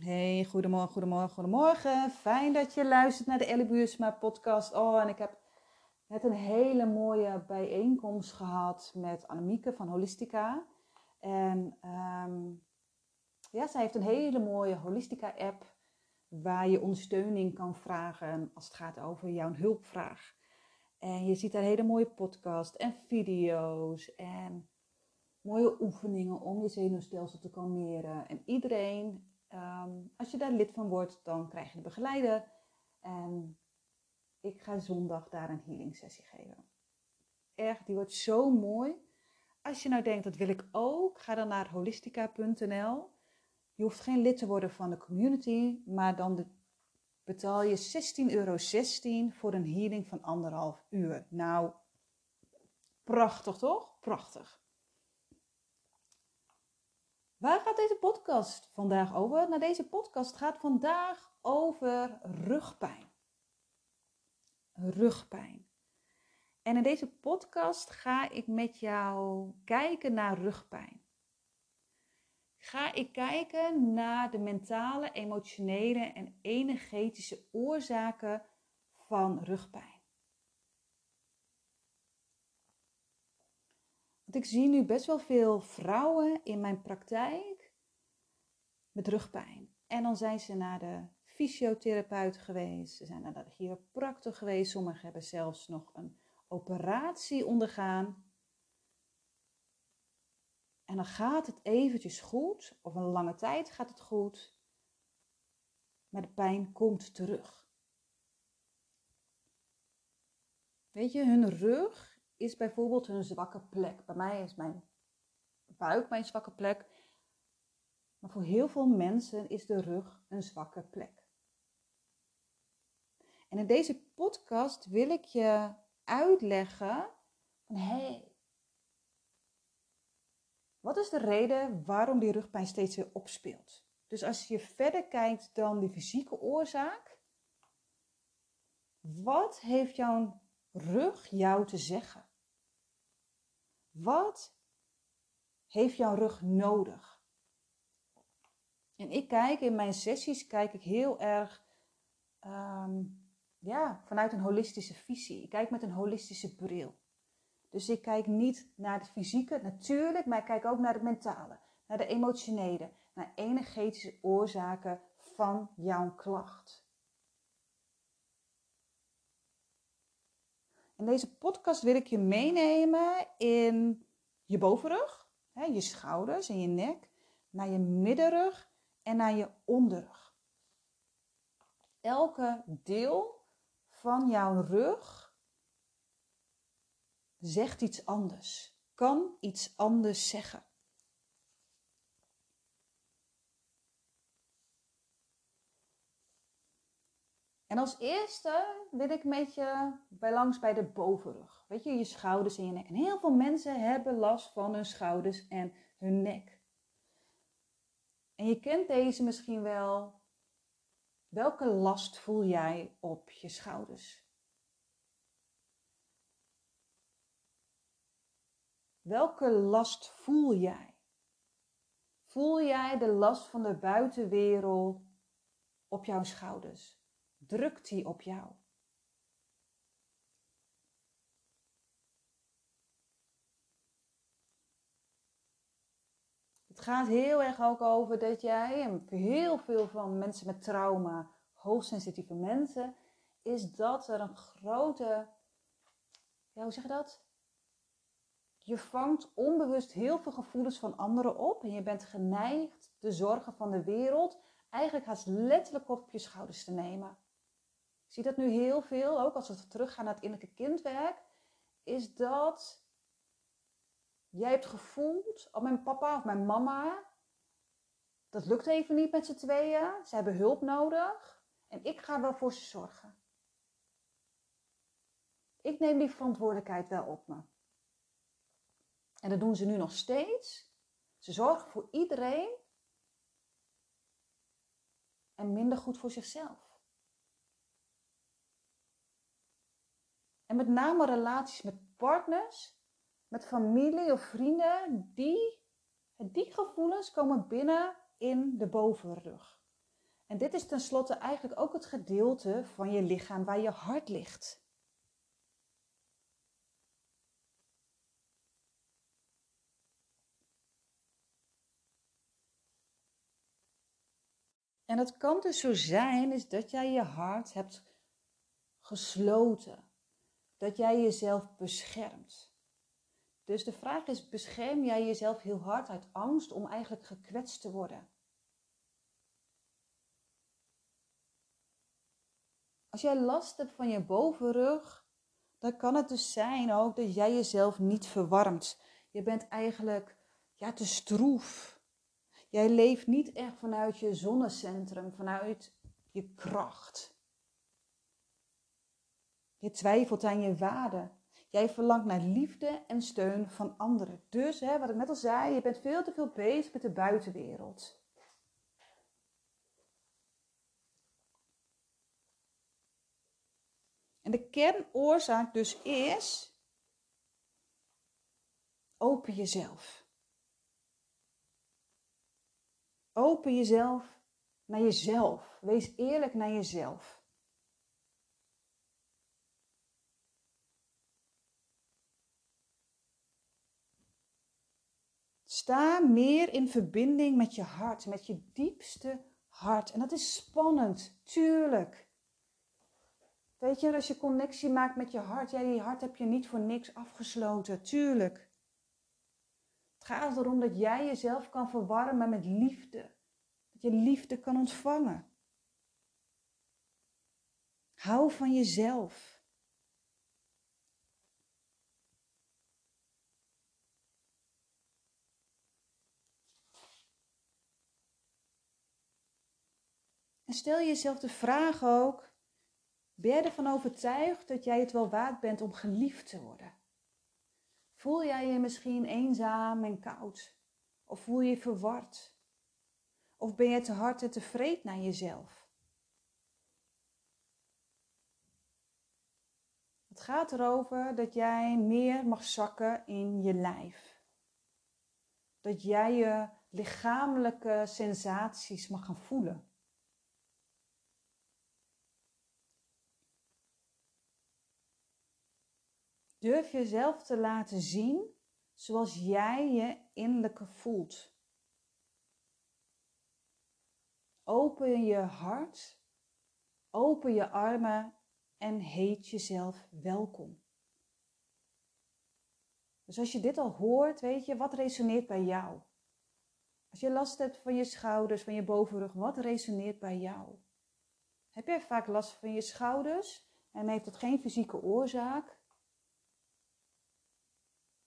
Hey, goedemorgen, goedemorgen, goedemorgen. Fijn dat je luistert naar de Ellie Buursma podcast. Oh, en ik heb net een hele mooie bijeenkomst gehad met Annemieke van Holistica. En ehm, ja, zij heeft een hele mooie Holistica app waar je ondersteuning kan vragen als het gaat over jouw hulpvraag. En je ziet daar hele mooie podcast en video's en mooie oefeningen om je zenuwstelsel te kalmeren. En iedereen Ehm, als je daar lid van wordt, dan krijg je de begeleider. En ik ga zondag daar een healing sessie geven. Echt, die wordt zo mooi. Als je nou denkt, dat wil ik ook, ga dan naar holistica.nl. Je hoeft geen lid te worden van de community, maar dan betaal je 16,16 euro voor een healing van anderhalf uur. Nou, prachtig toch? Prachtig. Waar gaat deze podcast vandaag over? Nou, deze podcast gaat vandaag over rugpijn. Rugpijn. En in deze podcast ga ik met jou kijken naar rugpijn. Ga ik kijken naar de mentale, emotionele en energetische oorzaken van rugpijn. Ik zie nu best wel veel vrouwen in mijn praktijk met rugpijn. En dan zijn ze naar de fysiotherapeut geweest, ze zijn naar de chiropractor geweest, sommigen hebben zelfs nog een operatie ondergaan. En dan gaat het eventjes goed, of een lange tijd gaat het goed, maar de pijn komt terug. Weet je, hun rug is bijvoorbeeld hun zwakke plek. Bij mij is mijn buik mijn zwakke plek. Maar voor heel veel mensen is de rug een zwakke plek. En in deze podcast wil ik je uitleggen van hé, wat is de reden waarom die rugpijn steeds weer opspeelt? Dus als je verder kijkt dan die fysieke oorzaak, wat heeft jouw rug jou te zeggen? Wat heeft jouw rug nodig? En ik kijk in mijn sessies kijk ik heel erg ehm, ja, vanuit een holistische visie. Ik kijk met een holistische bril. Dus ik kijk niet naar het fysieke, natuurlijk, maar ik kijk ook naar het mentale, naar de emotionele, naar energetische oorzaken van jouw klacht. In deze podcast wil ik je meenemen in je bovenrug, hè, je schouders en je nek, naar je middenrug en naar je onderrug. Elke deel van jouw rug zegt iets anders, kan iets anders zeggen. En als eerste wil ik met je bij langs bij de bovenrug. Weet je, je schouders en je nek. En heel veel mensen hebben last van hun schouders en hun nek. En je kent deze misschien wel. Welke last voel jij op je schouders? Welke last voel jij? Voel jij de last van de buitenwereld op jouw schouders? Drukt die op jou? Het gaat heel erg ook over dat jij, en heel veel van mensen met trauma, hoogsensitieve mensen, is dat er een grote, ja, hoe zeg je dat? Je vangt onbewust heel veel gevoelens van anderen op en je bent geneigd de zorgen van de wereld eigenlijk haast letterlijk op je schouders te nemen. Zie dat nu heel veel, ook als we teruggaan naar het innerlijke kindwerk, is dat jij hebt gevoeld, oh mijn papa of mijn mama, dat lukt even niet met z'n tweeën, ze hebben hulp nodig en ik ga wel voor ze zorgen. Ik neem die verantwoordelijkheid wel op me. En dat doen ze nu nog steeds. Ze zorgen voor iedereen en minder goed voor zichzelf. En met name relaties met partners, met familie of vrienden, die, die gevoelens komen binnen in de bovenrug. En dit is tenslotte eigenlijk ook het gedeelte van je lichaam waar je hart ligt. En het kan dus zo zijn is dat jij je hart hebt gesloten. Dat jij jezelf beschermt. Dus de vraag is, bescherm jij jezelf heel hard uit angst om eigenlijk gekwetst te worden? Als jij last hebt van je bovenrug, dan kan het dus zijn ook dat jij jezelf niet verwarmt. Je bent eigenlijk ja, te stroef. Jij leeft niet echt vanuit je zonnecentrum, vanuit je kracht. Je twijfelt aan je waarde. Jij verlangt naar liefde en steun van anderen. Dus, hè, wat ik net al zei, je bent veel te veel bezig met de buitenwereld. En de kernoorzaak dus is: open jezelf. Open jezelf naar jezelf. Wees eerlijk naar jezelf. Sta meer in verbinding met je hart, met je diepste hart. En dat is spannend, tuurlijk. Weet je, als je connectie maakt met je hart, ja, die hart heb je niet voor niks afgesloten, tuurlijk. Het gaat erom dat jij jezelf kan verwarmen met liefde. Dat je liefde kan ontvangen. Hou van jezelf. En stel jezelf de vraag ook: ben je ervan overtuigd dat jij het wel waard bent om geliefd te worden? Voel jij je misschien eenzaam en koud? Of voel je je verward? Of ben je te hard en tevreden naar jezelf? Het gaat erover dat jij meer mag zakken in je lijf. Dat jij je lichamelijke sensaties mag gaan voelen. Durf jezelf te laten zien zoals jij je innerlijke voelt. Open je hart, open je armen en heet jezelf welkom. Dus als je dit al hoort, weet je, wat resoneert bij jou? Als je last hebt van je schouders, van je bovenrug, wat resoneert bij jou? Heb jij vaak last van je schouders en heeft dat geen fysieke oorzaak?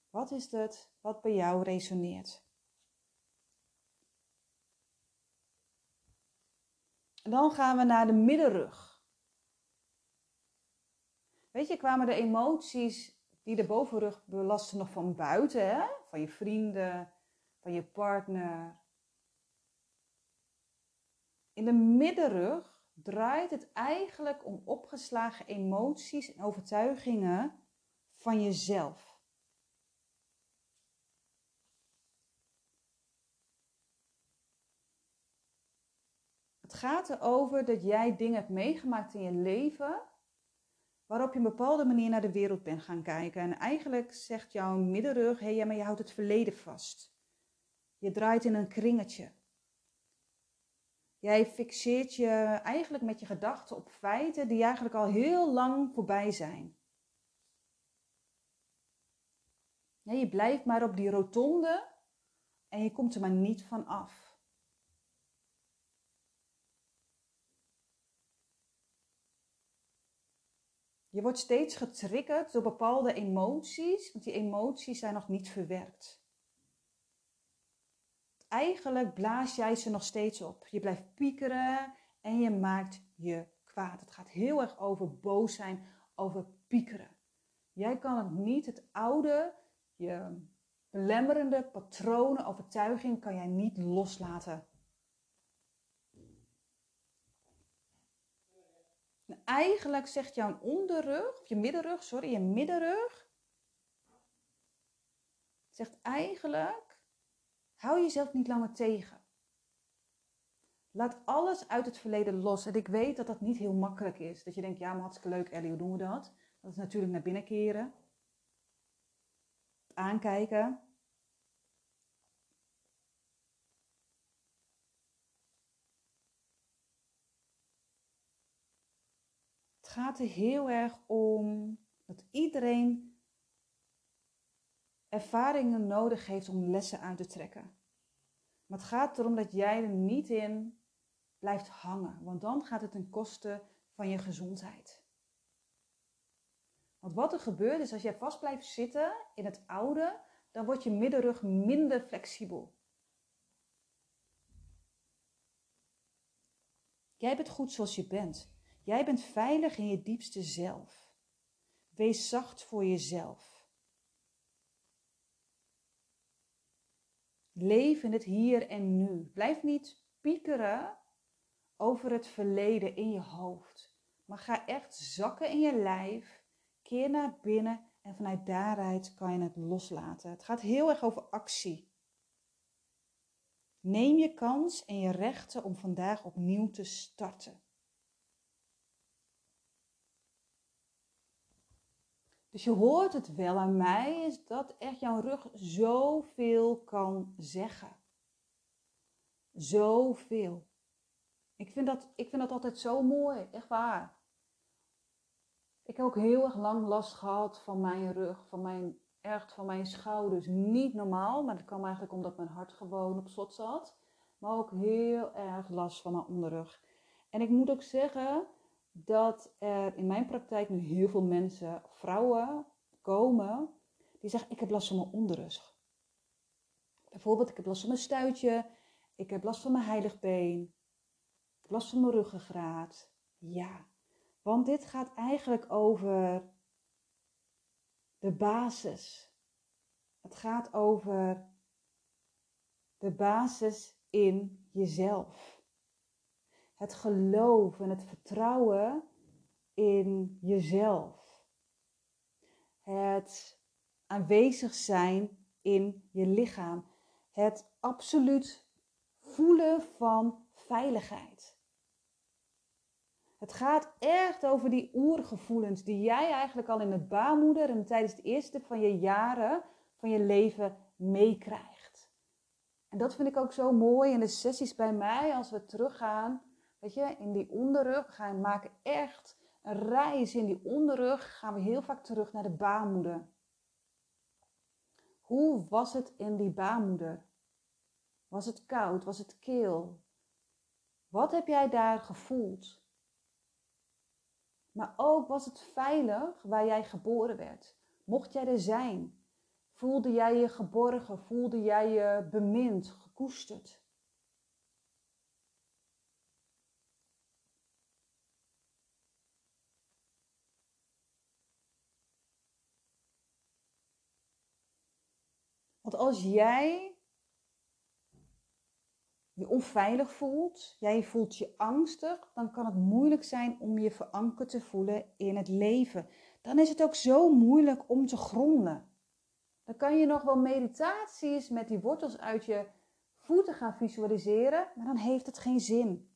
Wat is het wat bij jou resoneert? Dan gaan we naar de middenrug. Weet je, kwamen de emoties die de bovenrug belasten nog van buiten, hè? van je vrienden, van je partner. In de middenrug draait het eigenlijk om opgeslagen emoties en overtuigingen van jezelf. Het gaat erover dat jij dingen hebt meegemaakt in je leven waarop je een bepaalde manier naar de wereld bent gaan kijken. En eigenlijk zegt jouw middenrug, hé, hey, maar je houdt het verleden vast. Je draait in een kringetje. Jij fixeert je eigenlijk met je gedachten op feiten die eigenlijk al heel lang voorbij zijn. Je blijft maar op die rotonde en je komt er maar niet van af. Je wordt steeds getriggerd door bepaalde emoties, want die emoties zijn nog niet verwerkt. Eigenlijk blaas jij ze nog steeds op. Je blijft piekeren en je maakt je kwaad. Het gaat heel erg over boos zijn, over piekeren. Jij kan het niet, het oude, je belemmerende patronen, overtuiging kan jij niet loslaten. Eigenlijk zegt jouw onderrug, of je middenrug, sorry, je middenrug, zegt eigenlijk, hou jezelf niet langer tegen. Laat alles uit het verleden los. En ik weet dat dat niet heel makkelijk is. Dat je denkt, ja, maar hartstikke leuk, Ellie, hoe doen we dat? Dat is natuurlijk naar binnen keren. Aankijken. Gaat er heel erg om dat iedereen ervaringen nodig heeft om lessen uit te trekken. Maar het gaat erom dat jij er niet in blijft hangen, want dan gaat het ten koste van je gezondheid. Want wat er gebeurt is als jij vast blijft zitten in het oude, dan wordt je middenrug minder flexibel. Jij bent goed zoals je bent. Jij bent veilig in je diepste zelf. Wees zacht voor jezelf. Leef in het hier en nu. Blijf niet piekeren over het verleden in je hoofd. Maar ga echt zakken in je lijf. Keer naar binnen en vanuit daaruit kan je het loslaten. Het gaat heel erg over actie. Neem je kans en je rechten om vandaag opnieuw te starten. Dus je hoort het wel aan mij, is dat echt jouw rug zoveel kan zeggen. Zoveel. Ik vind, dat, ik vind dat altijd zo mooi, echt waar. Ik heb ook heel erg lang last gehad van mijn rug, van mijn, echt van mijn schouders. Niet normaal, maar dat kwam eigenlijk omdat mijn hart gewoon op slot zat. Maar ook heel erg last van mijn onderrug. En ik moet ook zeggen, dat er in mijn praktijk nu heel veel mensen, vrouwen, komen die zeggen: Ik heb last van mijn onderrug. Bijvoorbeeld, ik heb last van mijn stuitje, ik heb last van mijn heiligbeen, ik last van mijn ruggengraat. Ja, want dit gaat eigenlijk over de basis. Het gaat over de basis in jezelf het geloof en het vertrouwen in jezelf. Het aanwezig zijn in je lichaam. Het absoluut voelen van veiligheid. Het gaat echt over die oergevoelens die jij eigenlijk al in de baarmoeder en tijdens de eerste van je jaren van je leven meekrijgt. En dat vind ik ook zo mooi in de sessies bij mij als we teruggaan Weet je, in die onderrug we maken echt een reis in die onderrug. Gaan we heel vaak terug naar de baarmoeder. Hoe was het in die baarmoeder? Was het koud? Was het keel? Wat heb jij daar gevoeld? Maar ook was het veilig waar jij geboren werd? Mocht jij er zijn? Voelde jij je geborgen? Voelde jij je bemind, gekoesterd? Want als jij je onveilig voelt, jij voelt je angstig, dan kan het moeilijk zijn om je verankerd te voelen in het leven. Dan is het ook zo moeilijk om te gronden. Dan kan je nog wel meditaties met die wortels uit je voeten gaan visualiseren, maar dan heeft het geen zin.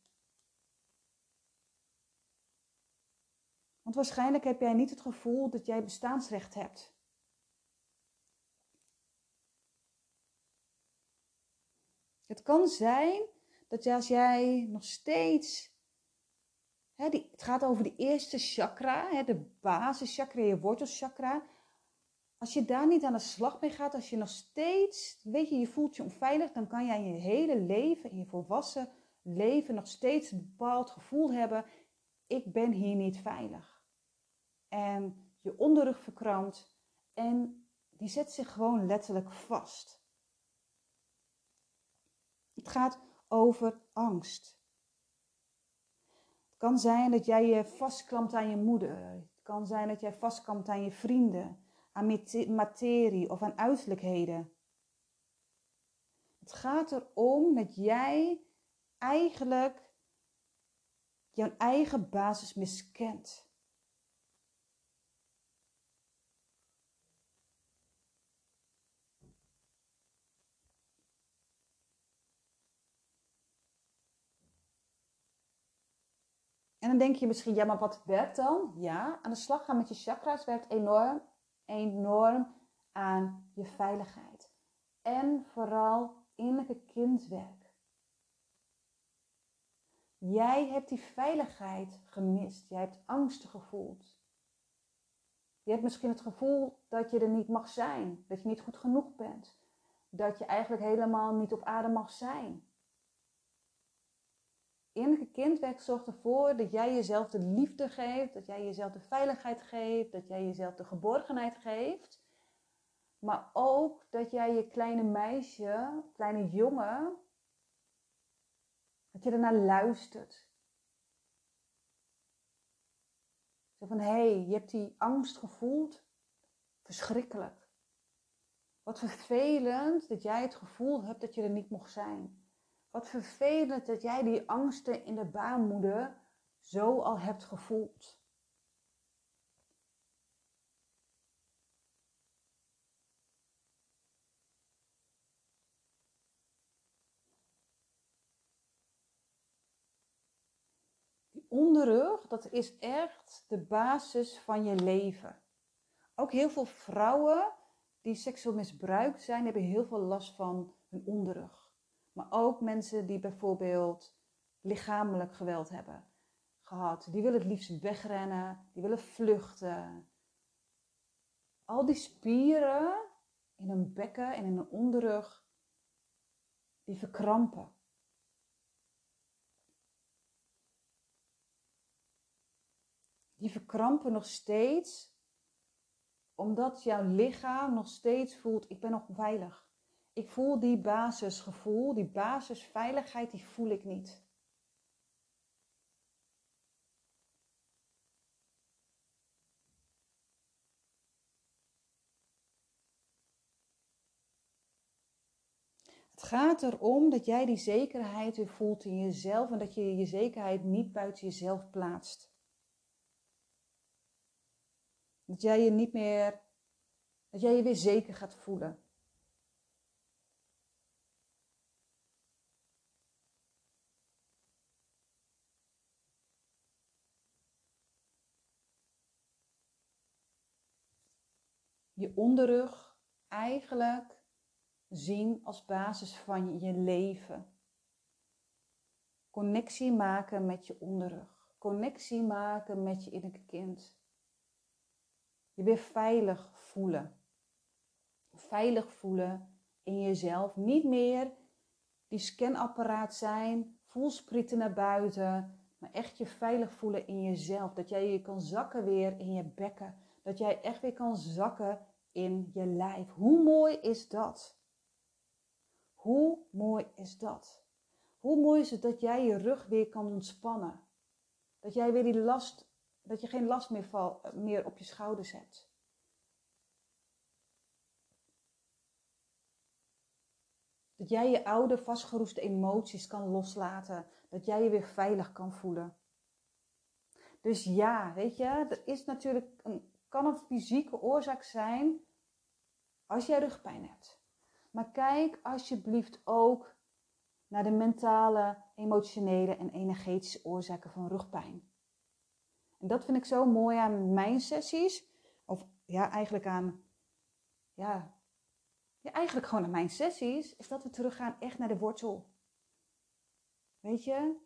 Want waarschijnlijk heb jij niet het gevoel dat jij bestaansrecht hebt. Het kan zijn dat als jij nog steeds. Hè, die, het gaat over de eerste chakra, hè, de basischakra, je wortelchakra. Als je daar niet aan de slag mee gaat, als je nog steeds, weet je, je voelt je onveilig, dan kan jij je hele leven, in je volwassen leven, nog steeds een bepaald gevoel hebben: ik ben hier niet veilig. En je onderrug verkrampt en die zet zich gewoon letterlijk vast. Het gaat over angst. Het kan zijn dat jij je vastklampt aan je moeder. Het kan zijn dat jij vastklampt aan je vrienden, aan materie of aan uiterlijkheden. Het gaat erom dat jij eigenlijk jouw eigen basis miskent. En dan denk je misschien, ja, maar wat werkt dan? Ja, aan de slag gaan met je chakra's werkt enorm, enorm aan je veiligheid. En vooral innerlijke kindwerk. Jij hebt die veiligheid gemist. Jij hebt angsten gevoeld. Je hebt misschien het gevoel dat je er niet mag zijn, dat je niet goed genoeg bent, dat je eigenlijk helemaal niet op aarde mag zijn. Innerlijke kindwerk zorgt ervoor dat jij jezelf de liefde geeft, dat jij jezelf de veiligheid geeft, dat jij jezelf de geborgenheid geeft. Maar ook dat jij je kleine meisje, kleine jongen, dat je ernaar luistert. Zo van, hé, hey, je hebt die angst gevoeld. Verschrikkelijk. Wat vervelend dat jij het gevoel hebt dat je er niet mocht zijn. Wat vervelend dat jij die angsten in de baarmoeder zo al hebt gevoeld. onderrug, dat is echt de basis van je leven. Ook heel veel vrouwen die seksueel misbruikt zijn, hebben heel veel last van hun onderrug. Maar ook mensen die bijvoorbeeld lichamelijk geweld hebben gehad. Die willen het liefst wegrennen, die willen vluchten. Al die spieren in hun bekken en in hun onderrug, die verkrampen. die verkrampen nog steeds, omdat jouw lichaam nog steeds voelt, ik ben nog veilig. Ik voel die basisgevoel, die basisveiligheid, die voel ik niet. Het gaat erom dat jij die zekerheid weer voelt in jezelf en dat je je zekerheid niet buiten jezelf plaatst. Dat jij je niet meer, dat jij je weer zeker gaat voelen. Je onderrug eigenlijk zien als basis van je leven. Connectie maken met je onderrug. Connectie maken met je innerlijke kind. Je weer veilig voelen. Veilig voelen in jezelf. Niet meer die scanapparaat zijn, voelsprieten naar buiten. Maar echt je veilig voelen in jezelf. Dat jij je kan zakken weer in je bekken. Dat jij echt weer kan zakken in je lijf. Hoe mooi is dat? Hoe mooi is dat? Hoe mooi is het dat jij je rug weer kan ontspannen? Dat jij weer die last dat je geen last meer, val, meer op je schouders hebt. Dat jij je oude vastgeroeste emoties kan loslaten. Dat jij je weer veilig kan voelen. Dus ja, weet je, er is natuurlijk een, kan een fysieke oorzaak zijn als jij rugpijn hebt. Maar kijk alsjeblieft ook naar de mentale, emotionele en energetische oorzaken van rugpijn. En dat vind ik zo mooi aan mijn sessies. Of ja, eigenlijk aan. Ja, ja, eigenlijk gewoon aan mijn sessies. Is dat we teruggaan echt naar de wortel. Weet je?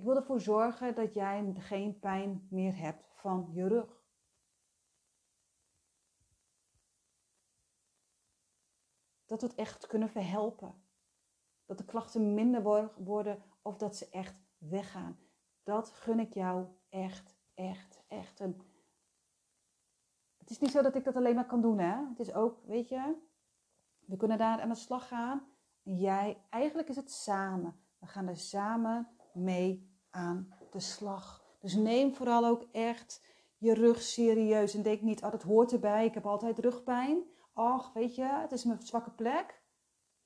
Ik wil ervoor zorgen dat jij geen pijn meer hebt van je rug. Dat we het echt kunnen verhelpen. Dat de klachten minder worden of dat ze echt weggaan. Dat gun ik jou echt, echt, echt. Het is niet zo dat ik dat alleen maar kan doen, hè. Het is ook, weet je, we kunnen daar aan de slag gaan. En jij, eigenlijk is het samen. We gaan er samen mee aan de slag. Dus neem vooral ook echt je rug serieus. En denk niet, oh, dat hoort erbij. Ik heb altijd rugpijn. Och, weet je, het is mijn zwakke plek.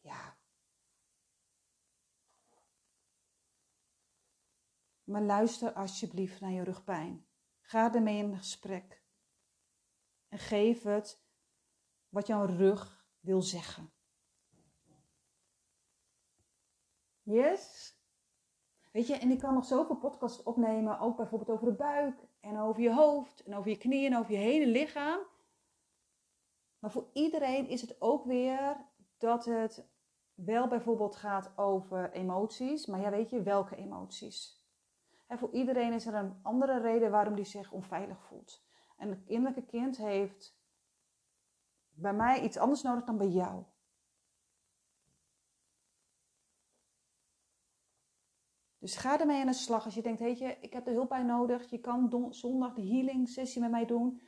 Ja, Maar luister alsjeblieft naar je rugpijn. Ga ermee in gesprek. En geef het wat jouw rug wil zeggen. Yes? Weet je, en ik kan nog zoveel podcasts opnemen, ook bijvoorbeeld over de buik en over je hoofd en over je knieën en over je hele lichaam. Maar voor iedereen is het ook weer dat het wel bijvoorbeeld gaat over emoties, maar ja, weet je, welke emoties? En voor iedereen is er een andere reden waarom die zich onveilig voelt. En het innerlijke kind heeft bij mij iets anders nodig dan bij jou. Dus ga ermee aan de slag. Als je denkt, weet je, ik heb er hulp bij nodig. Je kan zondag de healing sessie met mij doen.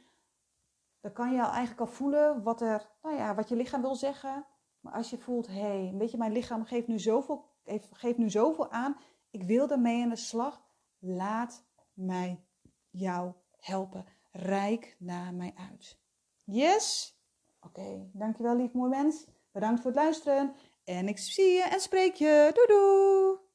Dan kan je al eigenlijk al voelen wat, er, nou ja, wat je lichaam wil zeggen. Maar als je voelt, hé, hey, weet je, mijn lichaam geeft nu, zoveel, geeft nu zoveel aan. Ik wil ermee aan de slag. Laat mij jou helpen. Rijk naar mij uit. Yes? Oké, dankjewel lief mooi mens. Bedankt voor het luisteren. En ik zie je en spreek je. Doei doei!